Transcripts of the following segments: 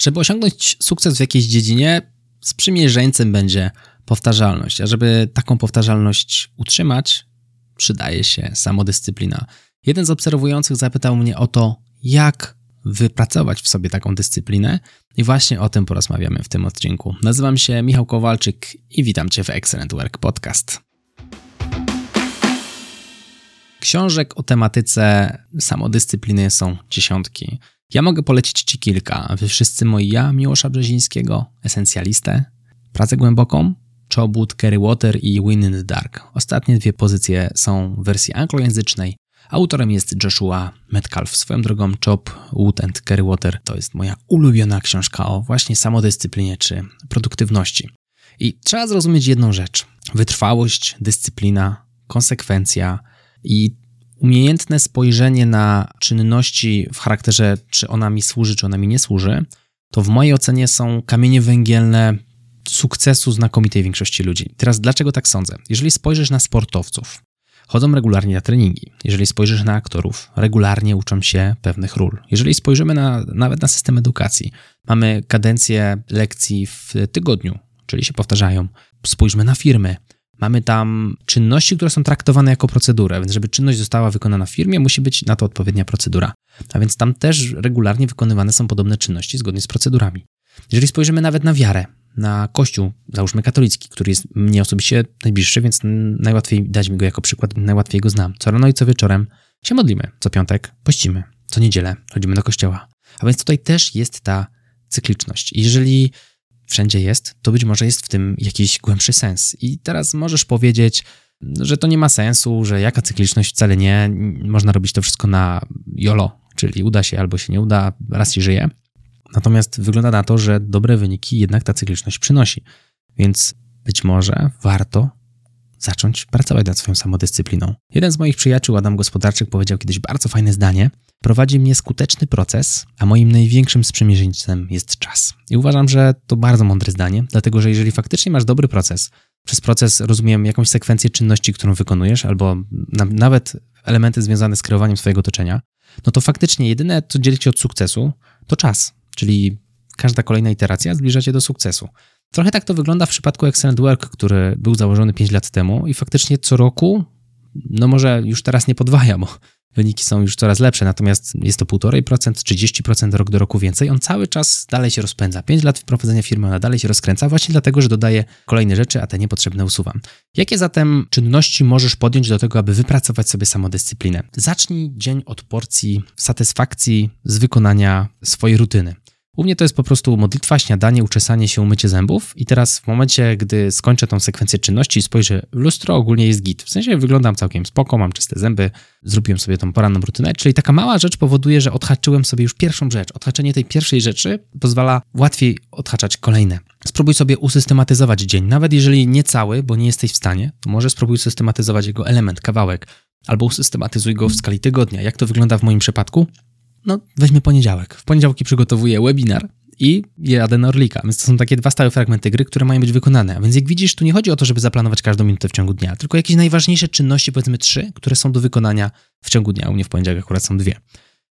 Żeby osiągnąć sukces w jakiejś dziedzinie, sprzymierzeńcem będzie powtarzalność. A żeby taką powtarzalność utrzymać, przydaje się samodyscyplina. Jeden z obserwujących zapytał mnie o to, jak wypracować w sobie taką dyscyplinę i właśnie o tym porozmawiamy w tym odcinku. Nazywam się Michał Kowalczyk i witam Cię w Excellent Work Podcast. Książek o tematyce samodyscypliny są dziesiątki. Ja mogę polecić Ci kilka. Wy wszyscy moi ja, Miłosza Brzezińskiego, Esencjalistę, Pracę Głęboką, czy obłód Kerry Water i Win in the Dark. Ostatnie dwie pozycje są w wersji anglojęzycznej. Autorem jest Joshua Metcalf. Swoją drogą Chop, Wood and Kerry Water to jest moja ulubiona książka o właśnie samodyscyplinie czy produktywności. I trzeba zrozumieć jedną rzecz. Wytrwałość, dyscyplina, konsekwencja i umiejętne spojrzenie na czynności w charakterze, czy ona mi służy, czy ona mi nie służy, to w mojej ocenie są kamienie węgielne sukcesu znakomitej większości ludzi. Teraz dlaczego tak sądzę? Jeżeli spojrzysz na sportowców, chodzą regularnie na treningi. Jeżeli spojrzysz na aktorów, regularnie uczą się pewnych ról. Jeżeli spojrzymy na, nawet na system edukacji, mamy kadencję lekcji w tygodniu, czyli się powtarzają. Spójrzmy na firmy. Mamy tam czynności, które są traktowane jako procedurę, więc żeby czynność została wykonana w firmie, musi być na to odpowiednia procedura. A więc tam też regularnie wykonywane są podobne czynności zgodnie z procedurami. Jeżeli spojrzymy nawet na wiarę, na kościół, załóżmy katolicki, który jest mnie osobiście najbliższy, więc najłatwiej dać mi go jako przykład, najłatwiej go znam. Co rano i co wieczorem się modlimy. Co piątek pościmy. Co niedzielę chodzimy do kościoła. A więc tutaj też jest ta cykliczność. Jeżeli wszędzie jest, to być może jest w tym jakiś głębszy sens. I teraz możesz powiedzieć, że to nie ma sensu, że jaka cykliczność wcale nie, można robić to wszystko na YOLO, czyli uda się albo się nie uda, raz się żyje. Natomiast wygląda na to, że dobre wyniki jednak ta cykliczność przynosi. Więc być może warto zacząć pracować nad swoją samodyscypliną. Jeden z moich przyjaciół, Adam Gospodarczyk, powiedział kiedyś bardzo fajne zdanie. Prowadzi mnie skuteczny proces, a moim największym sprzymierzeńcem jest czas. I uważam, że to bardzo mądre zdanie, dlatego że jeżeli faktycznie masz dobry proces, przez proces rozumiem jakąś sekwencję czynności, którą wykonujesz, albo na, nawet elementy związane z kreowaniem swojego otoczenia, no to faktycznie jedyne, co dzieli cię od sukcesu, to czas. Czyli każda kolejna iteracja zbliża cię do sukcesu. Trochę tak to wygląda w przypadku Excellent Work, który był założony 5 lat temu i faktycznie co roku, no może już teraz nie podwaja, bo wyniki są już coraz lepsze, natomiast jest to 1,5%, 30% rok do roku więcej. On cały czas dalej się rozpędza. 5 lat wprowadzenia firmy, ona dalej się rozkręca, właśnie dlatego, że dodaje kolejne rzeczy, a te niepotrzebne usuwam. Jakie zatem czynności możesz podjąć do tego, aby wypracować sobie samodyscyplinę? Zacznij dzień od porcji satysfakcji z wykonania swojej rutyny. U mnie to jest po prostu modlitwa, śniadanie, uczesanie się, umycie zębów i teraz w momencie, gdy skończę tą sekwencję czynności i spojrzę w lustro, ogólnie jest git. W sensie wyglądam całkiem spoko, mam czyste zęby, zrobiłem sobie tą poranną rutynę, czyli taka mała rzecz powoduje, że odhaczyłem sobie już pierwszą rzecz. Odhaczenie tej pierwszej rzeczy pozwala łatwiej odhaczać kolejne. Spróbuj sobie usystematyzować dzień, nawet jeżeli nie cały, bo nie jesteś w stanie, to może spróbuj systematyzować jego element, kawałek, albo usystematyzuj go w skali tygodnia. Jak to wygląda w moim przypadku? No weźmy poniedziałek. W poniedziałki przygotowuję webinar i jadę na Orlika. Więc to są takie dwa stałe fragmenty gry, które mają być wykonane. A więc jak widzisz, tu nie chodzi o to, żeby zaplanować każdą minutę w ciągu dnia, tylko jakieś najważniejsze czynności, powiedzmy trzy, które są do wykonania w ciągu dnia. U mnie w poniedziałek akurat są dwie.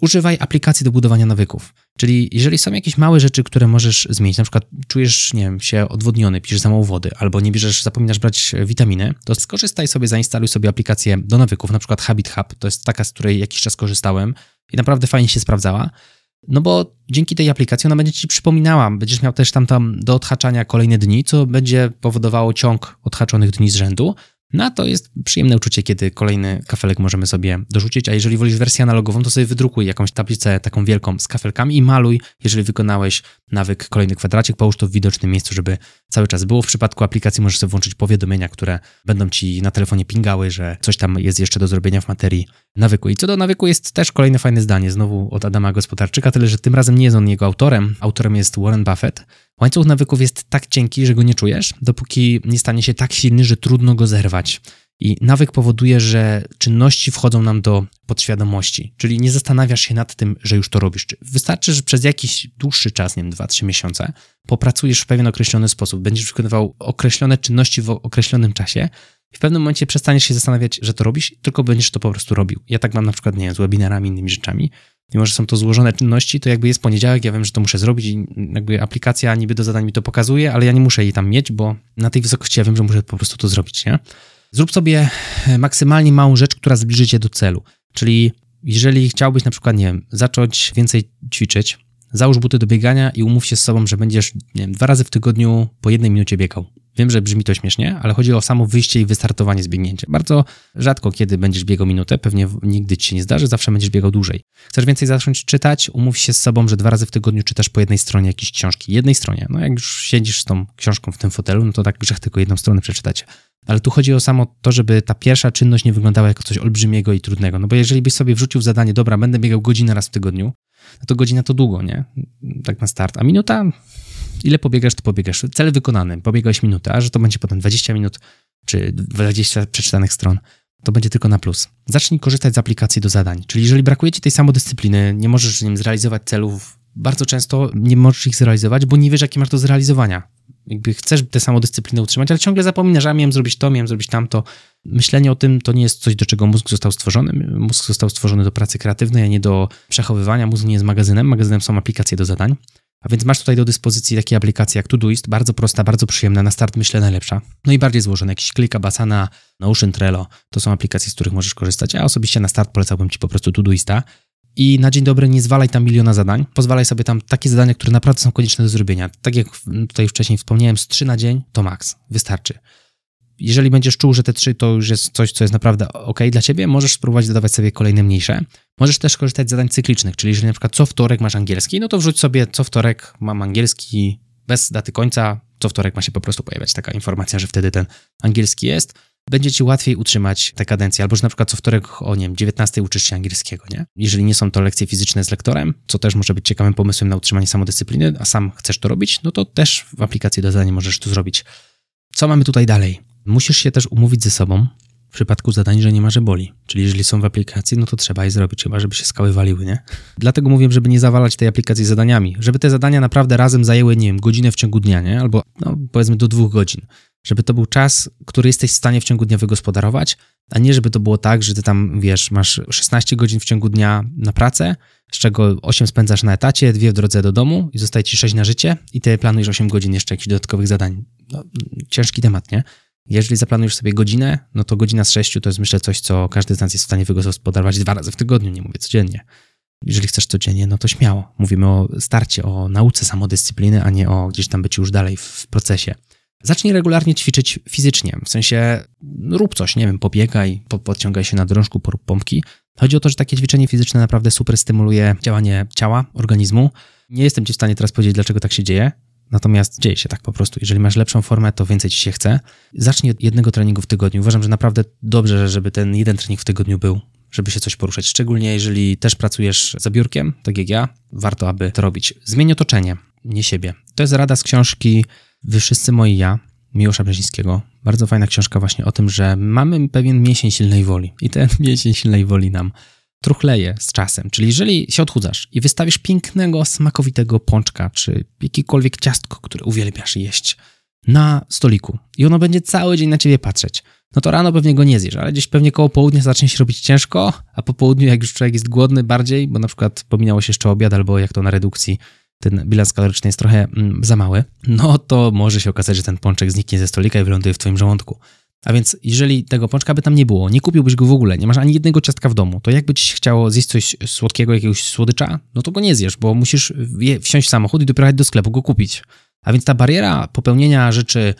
Używaj aplikacji do budowania nawyków. Czyli jeżeli są jakieś małe rzeczy, które możesz zmienić, na przykład czujesz, nie wiem, się odwodniony, pijesz za mało wody, albo nie bierzesz, zapominasz brać witaminy, to skorzystaj sobie, zainstaluj sobie aplikację do nawyków, na przykład Habit Hub, to jest taka, z której jakiś czas korzystałem i naprawdę fajnie się sprawdzała. No bo dzięki tej aplikacji ona będzie ci przypominała, będziesz miał też tam, tam do odhaczania kolejne dni, co będzie powodowało ciąg odhaczonych dni z rzędu, no to jest przyjemne uczucie, kiedy kolejny kafelek możemy sobie dorzucić, a jeżeli wolisz wersję analogową, to sobie wydrukuj jakąś tablicę taką wielką z kafelkami i maluj, jeżeli wykonałeś nawyk kolejny kwadracik, połóż to w widocznym miejscu, żeby cały czas było. W przypadku aplikacji możesz sobie włączyć powiadomienia, które będą ci na telefonie pingały, że coś tam jest jeszcze do zrobienia w materii nawyku. I co do nawyku jest też kolejne fajne zdanie, znowu od Adama Gospodarczyka, tyle że tym razem nie jest on jego autorem, autorem jest Warren Buffett, Łańcuch nawyków jest tak cienki, że go nie czujesz, dopóki nie stanie się tak silny, że trudno go zerwać. I nawyk powoduje, że czynności wchodzą nam do podświadomości, czyli nie zastanawiasz się nad tym, że już to robisz. Wystarczy, że przez jakiś dłuższy czas, nie wiem, 2-3 miesiące, popracujesz w pewien określony sposób, będziesz wykonywał określone czynności w określonym czasie w pewnym momencie przestaniesz się zastanawiać, że to robisz, tylko będziesz to po prostu robił. Ja tak mam na przykład, nie wiem, z webinarami, innymi rzeczami. Mimo, że są to złożone czynności, to jakby jest poniedziałek, ja wiem, że to muszę zrobić i jakby aplikacja niby do zadań mi to pokazuje, ale ja nie muszę jej tam mieć, bo na tej wysokości ja wiem, że muszę po prostu to zrobić, nie? Zrób sobie maksymalnie małą rzecz, która zbliży cię do celu. Czyli jeżeli chciałbyś na przykład, nie wiem, zacząć więcej ćwiczyć, załóż buty do biegania i umów się z sobą, że będziesz, wiem, dwa razy w tygodniu po jednej minucie biegał. Wiem, że brzmi to śmiesznie, ale chodzi o samo wyjście i wystartowanie z biegnięciem. Bardzo rzadko kiedy będziesz biegał minutę, pewnie nigdy ci się nie zdarzy, zawsze będziesz biegał dłużej. Chcesz więcej zacząć czytać, umów się z sobą, że dwa razy w tygodniu czytasz po jednej stronie jakiejś książki. Jednej stronie. No jak już siedzisz z tą książką w tym fotelu, no to tak grzech tylko jedną stronę przeczytać. Ale tu chodzi o samo to, żeby ta pierwsza czynność nie wyglądała jako coś olbrzymiego i trudnego. No bo jeżeli byś sobie wrzucił zadanie, dobra, będę biegał godzinę raz w tygodniu, no to godzina to długo, nie? Tak na start. A minuta ile pobiegasz, to pobiegasz. Cel wykonany, pobiegałeś minutę, a że to będzie potem 20 minut czy 20 przeczytanych stron, to będzie tylko na plus. Zacznij korzystać z aplikacji do zadań. Czyli jeżeli brakuje ci tej samodyscypliny, nie możesz nim zrealizować celów, bardzo często nie możesz ich zrealizować, bo nie wiesz, jakie masz do zrealizowania. Jakby chcesz tę samodyscyplinę utrzymać, ale ciągle zapominasz, że miałem zrobić to, miałem zrobić tamto. Myślenie o tym to nie jest coś, do czego mózg został stworzony. Mózg został stworzony do pracy kreatywnej, a nie do przechowywania. Mózg nie jest magazynem. Magazynem są aplikacje do zadań. A więc masz tutaj do dyspozycji takie aplikacje jak Todoist, bardzo prosta, bardzo przyjemna, na start myślę najlepsza. No i bardziej złożone, jakiś Klika, Basana, Notion, Trello, to są aplikacje, z których możesz korzystać. Ja osobiście na start polecałbym Ci po prostu Todoista. I na dzień dobry nie zwalaj tam miliona zadań, pozwalaj sobie tam takie zadania, które naprawdę są konieczne do zrobienia. Tak jak tutaj wcześniej wspomniałem, z 3 na dzień to maks, wystarczy jeżeli będziesz czuł, że te trzy to już jest coś, co jest naprawdę ok dla ciebie, możesz spróbować dodawać sobie kolejne mniejsze. Możesz też korzystać z zadań cyklicznych, czyli jeżeli na przykład co wtorek masz angielski, no to wrzuć sobie co wtorek mam angielski bez daty końca, co wtorek ma się po prostu pojawiać taka informacja, że wtedy ten angielski jest. Będzie ci łatwiej utrzymać tę kadencję, albo że na przykład co wtorek o nie wiem, 19 uczysz się angielskiego, nie? Jeżeli nie są to lekcje fizyczne z lektorem, co też może być ciekawym pomysłem na utrzymanie samodyscypliny, a sam chcesz to robić, no to też w aplikacji do zadań możesz to zrobić. Co mamy tutaj dalej? Musisz się też umówić ze sobą w przypadku zadań, że nie ma, że boli. Czyli jeżeli są w aplikacji, no to trzeba je zrobić, chyba żeby się skały waliły, nie? Dlatego mówię, żeby nie zawalać tej aplikacji zadaniami. Żeby te zadania naprawdę razem zajęły, nie wiem, godzinę w ciągu dnia, nie? Albo no, powiedzmy do dwóch godzin. Żeby to był czas, który jesteś w stanie w ciągu dnia wygospodarować, a nie żeby to było tak, że ty tam, wiesz, masz 16 godzin w ciągu dnia na pracę, z czego 8 spędzasz na etacie, dwie w drodze do domu i zostaje ci 6 na życie i ty planujesz 8 godzin jeszcze jakichś dodatkowych zadań. No, ciężki temat, nie? Jeżeli zaplanujesz sobie godzinę, no to godzina z sześciu to jest myślę coś, co każdy z nas jest w stanie wygospodarować dwa razy w tygodniu, nie mówię codziennie. Jeżeli chcesz codziennie, no to śmiało. Mówimy o starcie, o nauce samodyscypliny, a nie o gdzieś tam być już dalej w procesie. Zacznij regularnie ćwiczyć fizycznie, w sensie rób coś, nie wiem, pobiegaj, po, podciągaj się na drążku, porób pompki. Chodzi o to, że takie ćwiczenie fizyczne naprawdę super stymuluje działanie ciała, organizmu. Nie jestem Ci w stanie teraz powiedzieć, dlaczego tak się dzieje, Natomiast dzieje się tak po prostu. Jeżeli masz lepszą formę, to więcej ci się chce. Zacznij od jednego treningu w tygodniu. Uważam, że naprawdę dobrze, żeby ten jeden trening w tygodniu był, żeby się coś poruszać. Szczególnie jeżeli też pracujesz za biurkiem, tak jak ja, warto, aby to robić. Zmień otoczenie, nie siebie. To jest rada z książki Wy wszyscy moi ja, Miłosza Brzezińskiego. Bardzo fajna książka właśnie o tym, że mamy pewien mięsień silnej woli i ten mięsień silnej woli nam truchleje z czasem. Czyli jeżeli się odchudzasz i wystawisz pięknego, smakowitego pączka, czy jakiekolwiek ciastko, które uwielbiasz jeść na stoliku i ono będzie cały dzień na ciebie patrzeć, no to rano pewnie go nie zjesz, ale gdzieś pewnie koło południa zacznie się robić ciężko, a po południu, jak już człowiek jest głodny bardziej, bo na przykład pominęło się jeszcze obiad, albo jak to na redukcji, ten bilans kaloryczny jest trochę mm, za mały, no to może się okazać, że ten pączek zniknie ze stolika i wyląduje w twoim żołądku. A więc jeżeli tego pączka by tam nie było, nie kupiłbyś go w ogóle, nie masz ani jednego ciastka w domu, to jakby ci chciało zjeść coś słodkiego, jakiegoś słodycza, no to go nie zjesz, bo musisz wsiąść w samochód i jechać do sklepu go kupić. A więc ta bariera popełnienia rzeczy,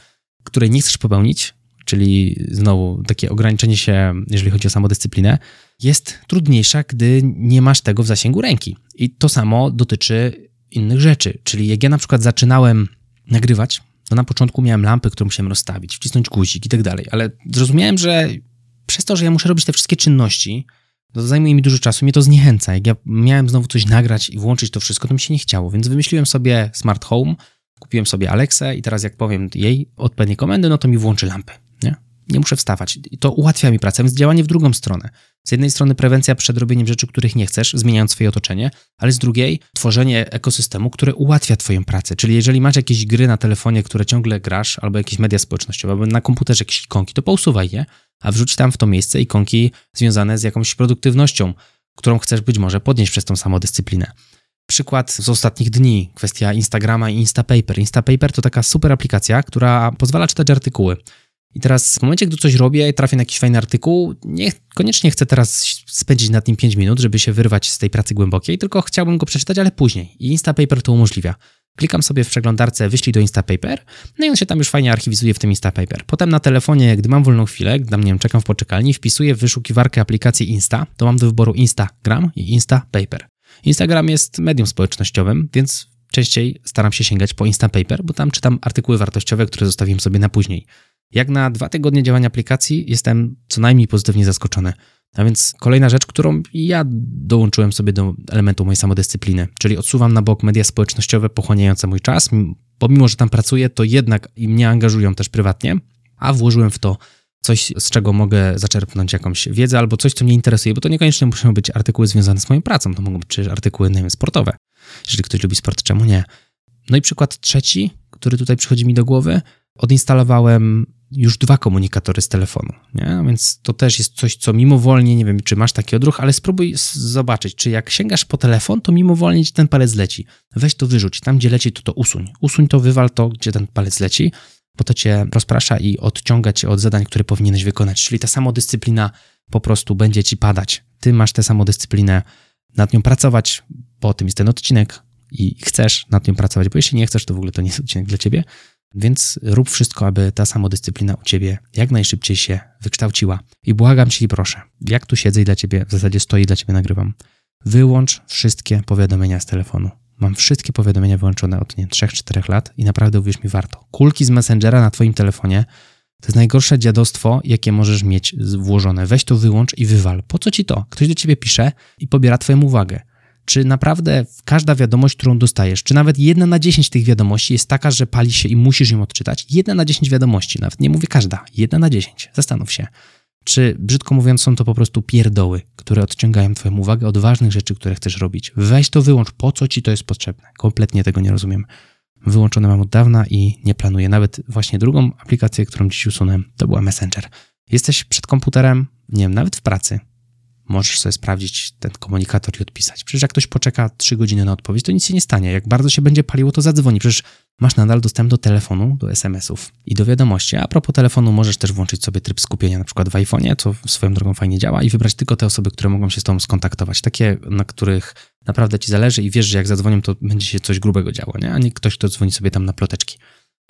której nie chcesz popełnić, czyli znowu takie ograniczenie się, jeżeli chodzi o samodyscyplinę, jest trudniejsza, gdy nie masz tego w zasięgu ręki. I to samo dotyczy innych rzeczy. Czyli jak ja na przykład zaczynałem nagrywać, to na początku miałem lampy, którą musiałem rozstawić, wcisnąć guzik i tak dalej, ale zrozumiałem, że przez to, że ja muszę robić te wszystkie czynności, to zajmuje mi dużo czasu, mnie to zniechęca. Jak ja miałem znowu coś nagrać i włączyć to wszystko, to mi się nie chciało, więc wymyśliłem sobie smart home, kupiłem sobie Alexę i teraz jak powiem jej odpowiednie komendy, no to mi włączy lampę, nie? muszę wstawać. I to ułatwia mi pracę, więc działanie w drugą stronę. Z jednej strony prewencja przed robieniem rzeczy, których nie chcesz, zmieniając swoje otoczenie, ale z drugiej tworzenie ekosystemu, które ułatwia twoją pracę. Czyli jeżeli masz jakieś gry na telefonie, które ciągle grasz, albo jakieś media społecznościowe, albo na komputerze jakieś ikonki, to pousuwaj je, a wrzuć tam w to miejsce ikonki związane z jakąś produktywnością, którą chcesz być może podnieść przez tą samodyscyplinę. Przykład z ostatnich dni, kwestia Instagrama i Instapaper. Instapaper to taka super aplikacja, która pozwala czytać artykuły. I teraz w momencie, gdy coś robię trafię na jakiś fajny artykuł, nie, koniecznie chcę teraz spędzić nad nim 5 minut, żeby się wyrwać z tej pracy głębokiej, tylko chciałbym go przeczytać, ale później. I Instapaper to umożliwia. Klikam sobie w przeglądarce wyślij do Instapaper, no i on się tam już fajnie archiwizuje w tym Instapaper. Potem na telefonie, gdy mam wolną chwilę, gdy nie wiem, czekam w poczekalni, wpisuję w wyszukiwarkę aplikacji Insta, to mam do wyboru Instagram i Instapaper. Instagram jest medium społecznościowym, więc częściej staram się sięgać po Instapaper, bo tam czytam artykuły wartościowe, które zostawiłem sobie na później. Jak na dwa tygodnie działania aplikacji jestem co najmniej pozytywnie zaskoczony. A więc kolejna rzecz, którą ja dołączyłem sobie do elementu mojej samodyscypliny, czyli odsuwam na bok media społecznościowe pochłaniające mój czas. Pomimo, że tam pracuję, to jednak i mnie angażują też prywatnie, a włożyłem w to coś, z czego mogę zaczerpnąć jakąś wiedzę albo coś, co mnie interesuje, bo to niekoniecznie muszą być artykuły związane z moją pracą, to mogą być artykuły, nie wiem, sportowe. Jeżeli ktoś lubi sport, czemu nie? No i przykład trzeci, który tutaj przychodzi mi do głowy, odinstalowałem już dwa komunikatory z telefonu, nie? Więc to też jest coś, co mimowolnie, nie wiem, czy masz taki odruch, ale spróbuj zobaczyć, czy jak sięgasz po telefon, to mimowolnie ci ten palec leci. Weź to wyrzuć, tam gdzie leci, to to usuń. Usuń to, wywal to, gdzie ten palec leci, bo to cię rozprasza i odciąga cię od zadań, które powinieneś wykonać. Czyli ta samodyscyplina po prostu będzie ci padać. Ty masz tę samodyscyplinę, nad nią pracować, bo o tym jest ten odcinek i chcesz nad nią pracować, bo jeśli nie chcesz, to w ogóle to nie jest odcinek dla ciebie. Więc rób wszystko, aby ta samodyscyplina u ciebie jak najszybciej się wykształciła. I błagam cię i proszę, jak tu siedzę i dla ciebie, w zasadzie stoję i dla ciebie nagrywam, wyłącz wszystkie powiadomienia z telefonu. Mam wszystkie powiadomienia wyłączone od nie 3-4 lat i naprawdę uwierz mi, warto. Kulki z Messengera na twoim telefonie to jest najgorsze dziadostwo, jakie możesz mieć włożone. Weź to wyłącz i wywal. Po co ci to? Ktoś do ciebie pisze i pobiera twoją uwagę. Czy naprawdę każda wiadomość, którą dostajesz, czy nawet jedna na dziesięć tych wiadomości jest taka, że pali się i musisz ją odczytać? Jedna na dziesięć wiadomości, nawet nie mówię każda, jedna na dziesięć. Zastanów się. Czy brzydko mówiąc, są to po prostu pierdoły, które odciągają Twoją uwagę od ważnych rzeczy, które chcesz robić? Weź to wyłącz, po co Ci to jest potrzebne? Kompletnie tego nie rozumiem. Wyłączone mam od dawna i nie planuję. Nawet właśnie drugą aplikację, którą dziś usunę, to była Messenger. Jesteś przed komputerem, nie wiem, nawet w pracy, możesz sobie sprawdzić ten komunikator i odpisać. Przecież jak ktoś poczeka 3 godziny na odpowiedź, to nic się nie stanie. Jak bardzo się będzie paliło, to zadzwoni. Przecież masz nadal dostęp do telefonu, do SMS-ów i do wiadomości. A propos telefonu, możesz też włączyć sobie tryb skupienia, na przykład w iPhone'ie, co swoją drogą fajnie działa, i wybrać tylko te osoby, które mogą się z tobą skontaktować. Takie, na których naprawdę ci zależy i wiesz, że jak zadzwonią, to będzie się coś grubego działo, nie? a nie ktoś, kto dzwoni sobie tam na ploteczki.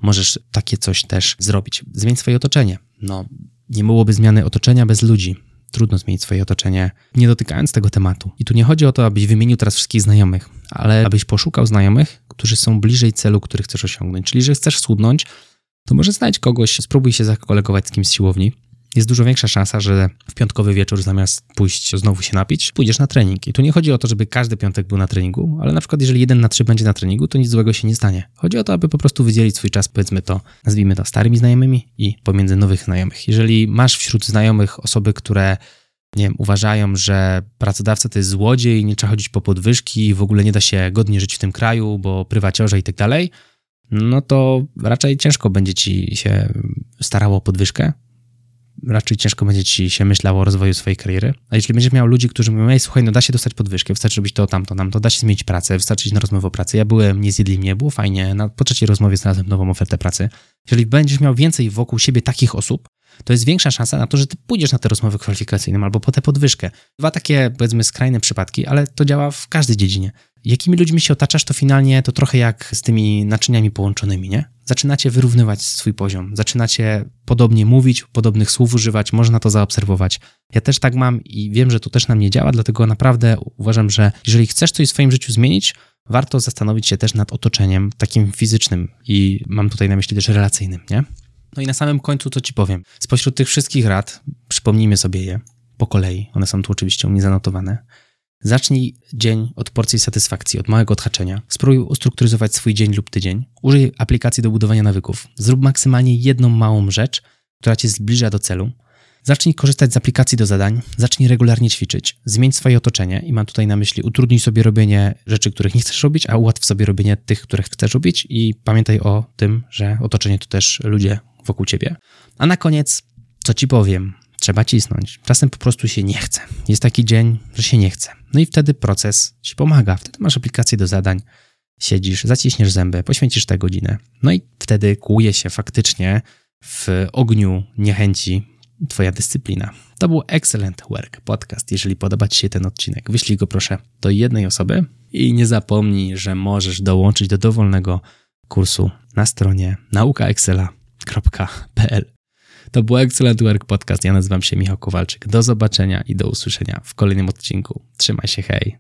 Możesz takie coś też zrobić. Zmień swoje otoczenie. No, nie byłoby zmiany otoczenia bez ludzi trudno zmienić swoje otoczenie, nie dotykając tego tematu. I tu nie chodzi o to, abyś wymienił teraz wszystkich znajomych, ale abyś poszukał znajomych, którzy są bliżej celu, który chcesz osiągnąć. Czyli, że chcesz schudnąć, to może znajdź kogoś, spróbuj się zakolegować z kimś z siłowni, jest dużo większa szansa, że w piątkowy wieczór zamiast pójść znowu się napić, pójdziesz na trening. I tu nie chodzi o to, żeby każdy piątek był na treningu, ale na przykład jeżeli jeden na trzy będzie na treningu, to nic złego się nie stanie. Chodzi o to, aby po prostu wydzielić swój czas, powiedzmy to, nazwijmy to starymi znajomymi i pomiędzy nowych znajomych. Jeżeli masz wśród znajomych osoby, które nie wiem, uważają, że pracodawca to jest złodziej, nie trzeba chodzić po podwyżki, w ogóle nie da się godnie żyć w tym kraju, bo prywaciorze i tak dalej, no to raczej ciężko będzie ci się starało o podwyżkę, raczej ciężko będzie ci się myślało o rozwoju swojej kariery. A jeśli będziesz miał ludzi, którzy mówią, ej, słuchaj, no da się dostać podwyżkę, wystarczy robić to, tamto, nam to, da się zmienić pracę, wystarczy iść na rozmowę o pracy. Ja byłem, nie zjedli mnie, było fajnie, na, po trzeciej rozmowie znalazłem nową ofertę pracy. Jeżeli będziesz miał więcej wokół siebie takich osób, to jest większa szansa na to, że ty pójdziesz na te rozmowy kwalifikacyjne albo po tę podwyżkę. Dwa takie, powiedzmy, skrajne przypadki, ale to działa w każdej dziedzinie. Jakimi ludźmi się otaczasz, to finalnie to trochę jak z tymi naczyniami połączonymi, nie? Zaczynacie wyrównywać swój poziom, zaczynacie podobnie mówić, podobnych słów używać, można to zaobserwować. Ja też tak mam i wiem, że to też na mnie działa, dlatego naprawdę uważam, że jeżeli chcesz coś w swoim życiu zmienić, warto zastanowić się też nad otoczeniem takim fizycznym i mam tutaj na myśli też relacyjnym, nie? No i na samym końcu co ci powiem. Spośród tych wszystkich rad, przypomnijmy sobie je po kolei, one są tu oczywiście u mnie zanotowane. Zacznij dzień od porcji satysfakcji, od małego odhaczenia. Spróbuj ustrukturyzować swój dzień lub tydzień. Użyj aplikacji do budowania nawyków. Zrób maksymalnie jedną małą rzecz, która cię zbliża do celu. Zacznij korzystać z aplikacji do zadań, zacznij regularnie ćwiczyć, zmień swoje otoczenie i mam tutaj na myśli utrudnij sobie robienie rzeczy, których nie chcesz robić, a ułatw sobie robienie tych, które chcesz robić i pamiętaj o tym, że otoczenie to też ludzie wokół ciebie. A na koniec, co ci powiem, trzeba cisnąć. Czasem po prostu się nie chce. Jest taki dzień, że się nie chce. No i wtedy proces ci pomaga. Wtedy masz aplikację do zadań, siedzisz, zaciśniesz zęby, poświęcisz tę godzinę. No i wtedy kłuje się faktycznie w ogniu niechęci Twoja dyscyplina. To był Excellent Work Podcast. Jeżeli podoba Ci się ten odcinek, wyślij go proszę do jednej osoby i nie zapomnij, że możesz dołączyć do dowolnego kursu na stronie naukaexcela.pl. To był Excellent Work Podcast. Ja nazywam się Michał Kowalczyk. Do zobaczenia i do usłyszenia w kolejnym odcinku. Trzymaj się, hej.